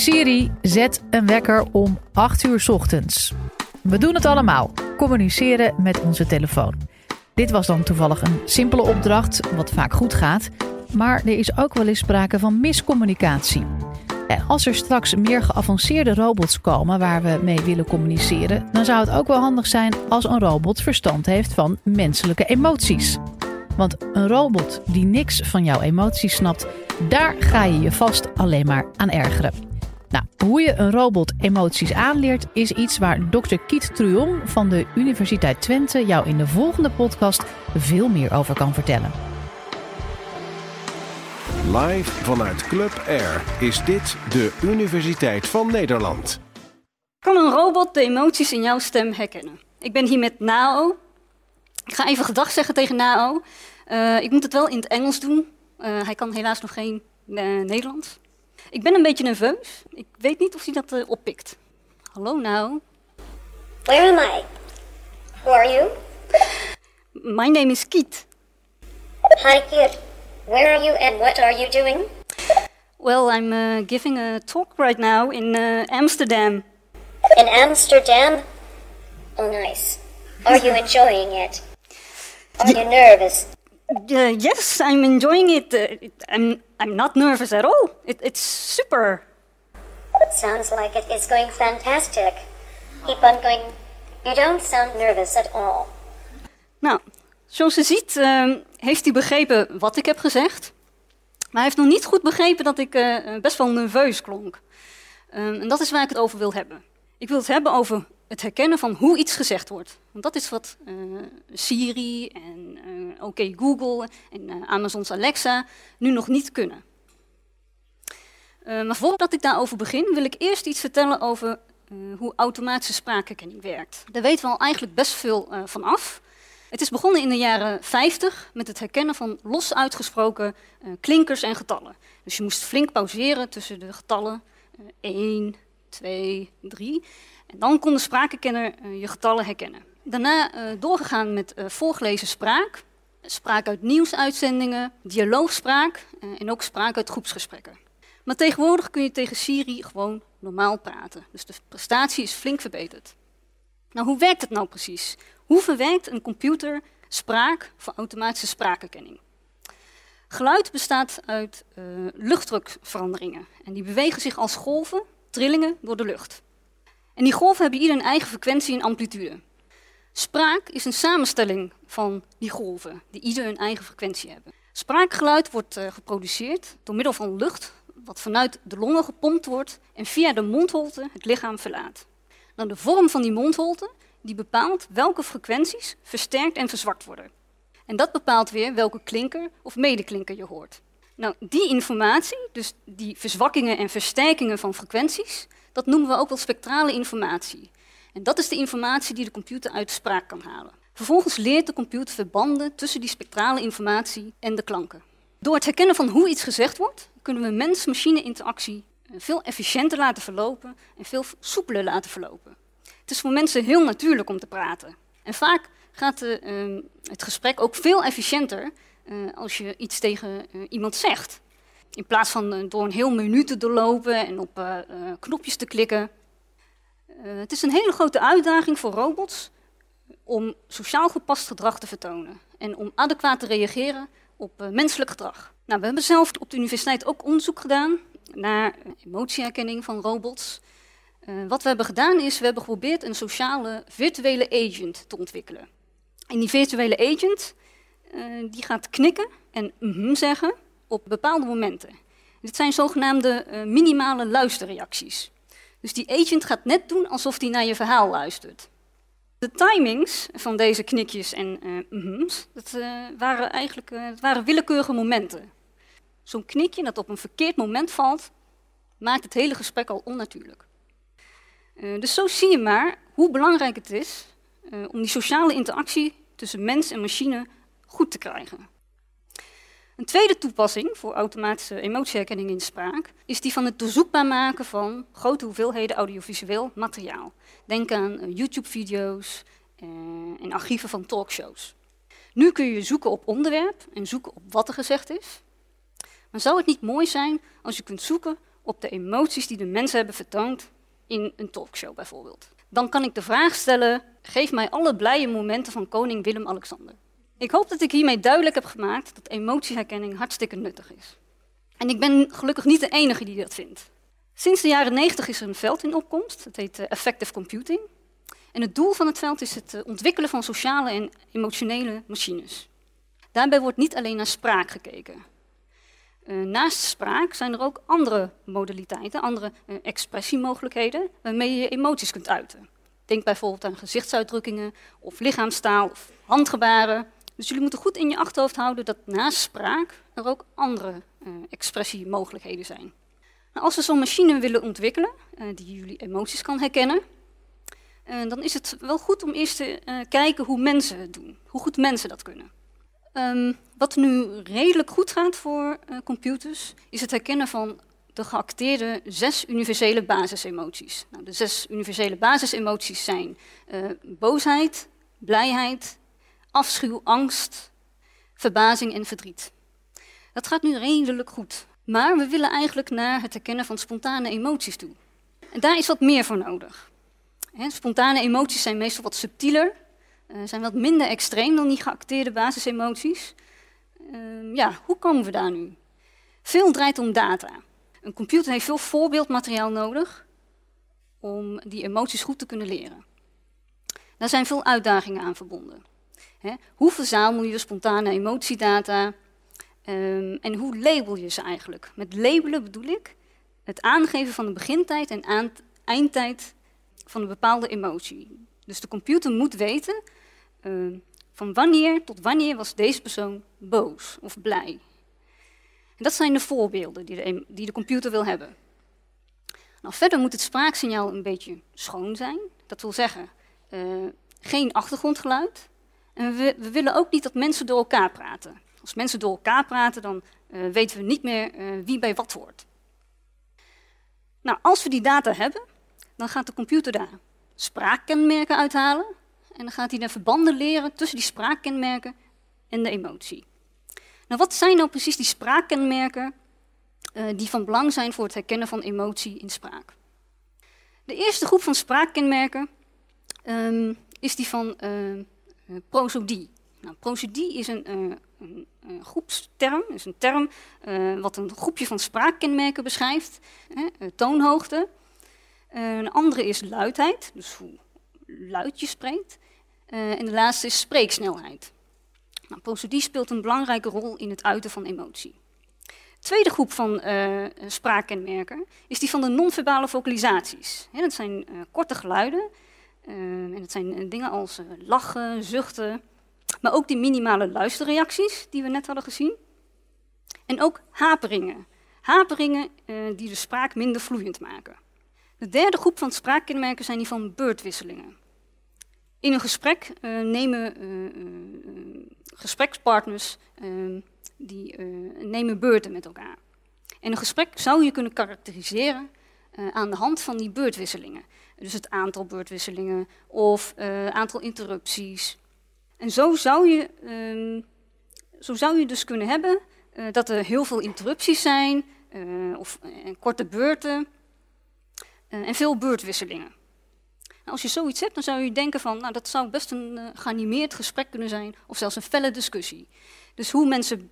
Siri, zet een wekker om 8 uur ochtends. We doen het allemaal, communiceren met onze telefoon. Dit was dan toevallig een simpele opdracht, wat vaak goed gaat. Maar er is ook wel eens sprake van miscommunicatie. En als er straks meer geavanceerde robots komen waar we mee willen communiceren, dan zou het ook wel handig zijn als een robot verstand heeft van menselijke emoties. Want een robot die niks van jouw emoties snapt, daar ga je je vast alleen maar aan ergeren. Nou, hoe je een robot emoties aanleert is iets waar Dr. Kiet Truong van de Universiteit Twente jou in de volgende podcast veel meer over kan vertellen. Live vanuit Club Air is dit de Universiteit van Nederland. Kan een robot de emoties in jouw stem herkennen? Ik ben hier met Nao. Ik ga even gedag zeggen tegen Nao. Uh, ik moet het wel in het Engels doen. Uh, hij kan helaas nog geen uh, Nederlands. Ik ben een beetje nerveus. Ik weet niet of hij dat uh, oppikt. Hallo Nao. Where am I? Who are you? My name is Kiet. Hi Kit. Where are you and what are you doing? Well, I'm uh, giving a talk right now in uh, Amsterdam. In Amsterdam? Oh, nice. Are you enjoying it? Are you nervous? Uh, yes, I'm enjoying it. Uh, I'm I'm not nervous at all. It, it's super. Sounds like it is going fantastic. Keep on going. You don't sound nervous at all. Nou, zoals je ziet, uh, heeft hij begrepen wat ik heb gezegd. Maar hij heeft nog niet goed begrepen dat ik uh, best wel nerveus klonk. Um, en dat is waar ik het over wil hebben. Ik wil het hebben over het herkennen van hoe iets gezegd wordt. Want dat is wat Siri en uh, OK Google en uh, Amazon's Alexa nu nog niet kunnen. maar voordat ik daarover begin, wil ik eerst iets vertellen over hoe automatische spraakherkenning werkt. Daar weten we al eigenlijk best veel van af. Het is begonnen in de jaren 50 met het herkennen van los uitgesproken klinkers en getallen. Dus je moest flink pauzeren tussen de getallen 1, 2, 3. En dan kon de spraakherkenner je getallen herkennen. Daarna doorgegaan met voorgelezen spraak, spraak uit nieuwsuitzendingen, dialoogspraak en ook spraak uit groepsgesprekken. Maar tegenwoordig kun je tegen Siri gewoon normaal praten. Dus de prestatie is flink verbeterd. Nou, hoe werkt het nou precies? Hoe verwerkt een computer spraak voor automatische spraakherkenning? Geluid bestaat uit luchtdrukveranderingen. En die bewegen zich als golven, trillingen door de lucht. En die golven hebben ieder een eigen frequentie en amplitude. Spraak is een samenstelling van die golven, die ieder een eigen frequentie hebben. Spraakgeluid wordt uh, geproduceerd door middel van lucht, wat vanuit de longen gepompt wordt en via de mondholte het lichaam verlaat. Dan de vorm van die mondholte die bepaalt welke frequenties versterkt en verzwakt worden. En dat bepaalt weer welke klinker of medeklinker je hoort. Nou, die informatie, dus die verzwakkingen en versterkingen van frequenties, dat noemen we ook wel spectrale informatie. En dat is de informatie die de computer uit de spraak kan halen. Vervolgens leert de computer verbanden tussen die spectrale informatie en de klanken. Door het herkennen van hoe iets gezegd wordt, kunnen we mens-machine interactie eh, veel efficiënter laten verlopen en veel soepeler laten verlopen. Het is voor mensen heel natuurlijk om te praten. En vaak gaat de, uh, het gesprek ook veel efficiënter uh, als je iets tegen uh, iemand zegt. In plaats van door een heel menu te doorlopen en op knopjes te klikken. Het is een hele grote uitdaging voor robots om sociaal gepast gedrag te vertonen en om adequaat te reageren op menselijk gedrag. Nou, we hebben zelf op de universiteit ook onderzoek gedaan naar emotieherkenning van robots. wat we hebben gedaan is, we hebben geprobeerd een sociale virtuele agent te ontwikkelen. En die virtuele agent die gaat knikken en mm zeggen op bepaalde momenten. Dit zijn zogenaamde minimale luisterreacties. Dus die agent gaat net doen alsof hij naar je verhaal luistert. De timings van deze knikjes en uh, dat waren eigenlijk dat waren willekeurige momenten. Zo'n knikje dat op een verkeerd moment valt, maakt het hele gesprek al onnatuurlijk. dus zo zie je maar hoe belangrijk het is om die sociale interactie tussen mens en machine goed te krijgen. Een tweede toepassing voor automatische emotieherkenning in spraak is die van het doorzoekbaar maken van grote hoeveelheden audiovisueel materiaal. Denk aan uh, YouTube-video's uh, en archieven van talkshows. Nu kun je zoeken op onderwerp en zoeken op wat er gezegd is. Maar zou het niet mooi zijn als je kunt zoeken op de emoties die de mensen hebben vertoond in een talkshow bijvoorbeeld. Dan kan ik de vraag stellen, geef mij alle blije momenten van koning Willem-Alexander. Ik hoop dat ik hiermee duidelijk heb gemaakt dat emotieherkenning hartstikke nuttig is. En ik ben gelukkig niet de enige die dat vindt. Sinds de jaren 90 is er een veld in opkomst, het heet Effective Computing. En het doel van het veld is het ontwikkelen van sociale en emotionele machines. Daarbij wordt niet alleen naar spraak gekeken. Uh, naast spraak zijn er ook andere modaliteiten, andere expressiemogelijkheden waarmee je emoties kunt uiten. Denk bijvoorbeeld aan gezichtsuitdrukkingen of lichaamstaal of handgebaren. Dus jullie moeten goed in je achterhoofd houden dat naast spraak er ook andere uh, expressiemogelijkheden zijn. Nou, als we zo'n machine willen ontwikkelen die jullie emoties kan herkennen, dan is het wel goed om eerst te kijken hoe mensen het doen, hoe goed mensen dat kunnen. Um, wat nu redelijk goed gaat voor computers, is het herkennen van de geacteerde zes universele basisemoties. Nou, de zes universele basisemoties zijn boosheid, blijheid, afschuw, angst, verbazing en verdriet. Dat gaat nu redelijk goed. Maar we willen eigenlijk naar het herkennen van spontane emoties toe. En daar is wat meer voor nodig. Spontane emoties zijn meestal wat subtieler uh, zijn wat minder extreem dan die geacteerde basisemoties. Uh, ja, hoe komen we daar nu? Veel draait om data. Een computer heeft veel voorbeeldmateriaal nodig om die emoties goed te kunnen leren. Daar zijn veel uitdagingen aan verbonden. Hè? Hoe verzamel je spontane emotiedata um, en hoe label je ze eigenlijk? Met labelen bedoel ik het aangeven van de begintijd en eindtijd van een bepaalde emotie. Dus de computer moet weten uh, van wanneer tot wanneer was deze persoon boos of blij. En dat zijn de voorbeelden die de, die de computer wil hebben. Nou, verder moet het spraaksignaal een beetje schoon zijn. Dat wil zeggen, uh, geen achtergrondgeluid. We, we, willen ook niet dat mensen door elkaar praten. Als mensen door elkaar praten, dan uh, weten we niet meer uh, wie bij wat hoort. Nou, als we die data hebben, dan gaat de computer daar spraakkenmerken uithalen. En dan gaat hij de verbanden leren tussen die spraakkenmerken en de emotie. Nou, wat zijn nou precies die spraakkenmerken uh, die van belang zijn voor het herkennen van emotie in spraak? De eerste groep van spraakkenmerken um, is die van uh, prosodie. Nou, prosodie is een, uh, een, groepsterm, is een term wat een groepje van spraakkenmerken beschrijft. toonhoogte. een andere is luidheid, dus hoe luid je spreekt. En de laatste is spreeksnelheid. Nou, prosodie speelt een belangrijke rol in het uiten van emotie. De tweede groep van spraakkenmerken is die van de non-verbale vocalisaties. Dat zijn korte geluiden. En dat zijn dingen als lachen, zuchten. Maar ook die minimale luisterreacties die we net hadden gezien. En ook haperingen. Haperingen die de spraak minder vloeiend maken. De derde groep van spraakkenmerken zijn die van beurtwisselingen. In een gesprek nemen gesprekspartners die nemen beurten met elkaar. En een gesprek zou je kunnen karakteriseren aan de hand van die beurtwisselingen. Dus het aantal beurtwisselingen of aantal interrupties. En zo zou je, um, zo zou je dus kunnen hebben dat er heel veel interrupties zijn of korte beurten en veel beurtwisselingen. Als je zoiets hebt, dan zou je denken van, nou, dat zou best een uh, geanimeerd gesprek kunnen zijn, of zelfs een felle discussie. Dus hoe mensen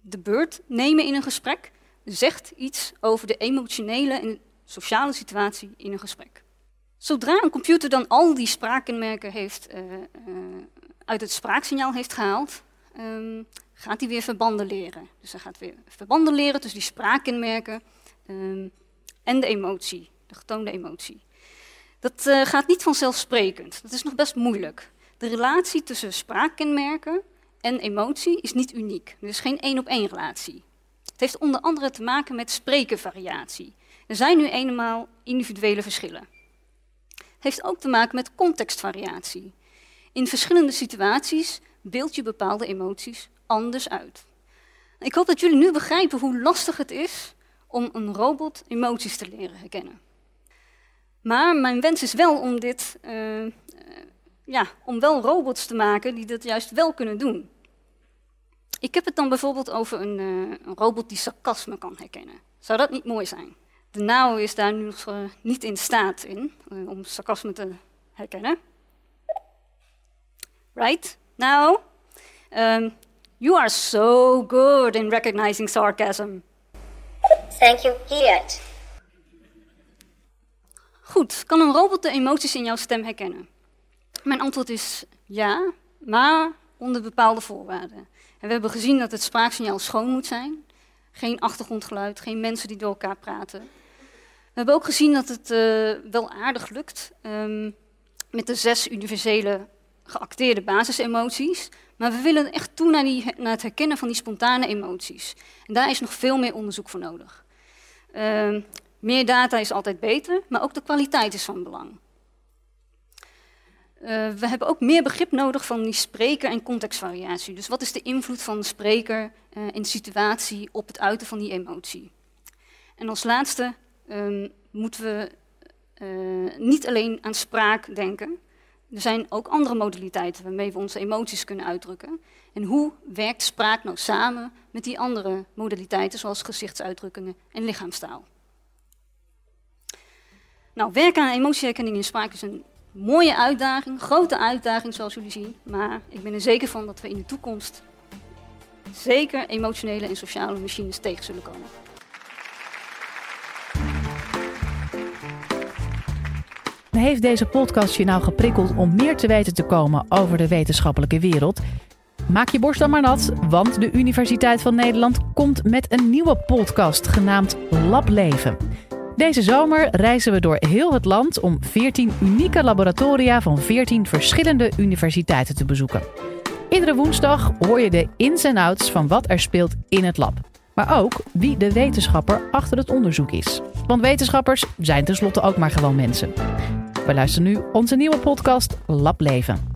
de beurt nemen in een gesprek, zegt iets over de emotionele en sociale situatie in een gesprek. Zodra een computer dan al die spraakkenmerken heeft, uh, uh, uit het spraaksignaal heeft gehaald, um, gaat hij weer verbanden leren. Dus hij gaat weer verbanden leren tussen die spraakkenmerken um, en de emotie, de getoonde emotie. Dat uh, gaat niet vanzelfsprekend. Dat is nog best moeilijk. De relatie tussen spraakkenmerken en emotie is niet uniek. Er is geen één op één relatie. Het heeft onder andere te maken met sprekenvariatie. Er zijn nu eenmaal individuele verschillen. Heeft ook te maken met contextvariatie. In verschillende situaties beeld je bepaalde emoties anders uit. Ik hoop dat jullie nu begrijpen hoe lastig het is om een robot emoties te leren herkennen. Maar mijn wens is wel om dit, uh, ja, om wel robots te maken die dat juist wel kunnen doen. Ik heb het dan bijvoorbeeld over een, uh, een robot die sarcasme kan herkennen. Zou dat niet mooi zijn? De NAO is daar nu nog uh, niet in staat in uh, om sarcasme te herkennen. Right? Now, um, you are so good in recognizing sarcasm. Thank you, Hiet. Goed, kan een robot de emoties in jouw stem herkennen? Mijn antwoord is ja, maar onder bepaalde voorwaarden. En we hebben gezien dat het spraaksignaal schoon moet zijn. Geen achtergrondgeluid, geen mensen die door elkaar praten. We hebben ook gezien dat het uh, wel aardig lukt um, met de zes universele geacteerde basisemoties. Maar we willen echt toe naar, die, naar, het herkennen van die spontane emoties. En daar is nog veel meer onderzoek voor nodig. Uh, meer data is altijd beter, maar ook de kwaliteit is van belang. Uh, we hebben ook meer begrip nodig van die spreker- en contextvariatie. Dus wat is de invloed van de spreker uh, in de situatie op het uiten van die emotie? En als laatste um, moeten we uh, niet alleen aan spraak denken. Er zijn ook andere modaliteiten waarmee we onze emoties kunnen uitdrukken. En hoe werkt spraak nou samen met die andere modaliteiten, zoals gezichtsuitdrukkingen en lichaamstaal? Nou, werken aan emotieherkenning in spraak is een mooie uitdaging, grote uitdaging zoals jullie zien. Maar ik ben er zeker van dat we in de toekomst zeker emotionele en sociale machines tegen zullen komen. Heeft deze podcast je nou geprikkeld om meer te weten te komen over de wetenschappelijke wereld? Maak je borst dan maar nat, want de Universiteit van Nederland komt met een nieuwe podcast genaamd Lableven. Deze zomer reizen we door heel het land om 14 unieke laboratoria van 14 verschillende universiteiten te bezoeken. Iedere woensdag hoor je de ins en outs van wat er speelt in het lab. Maar ook wie de wetenschapper achter het onderzoek is. Want wetenschappers zijn tenslotte ook maar gewoon mensen. We luisteren nu onze nieuwe podcast Lab Leven.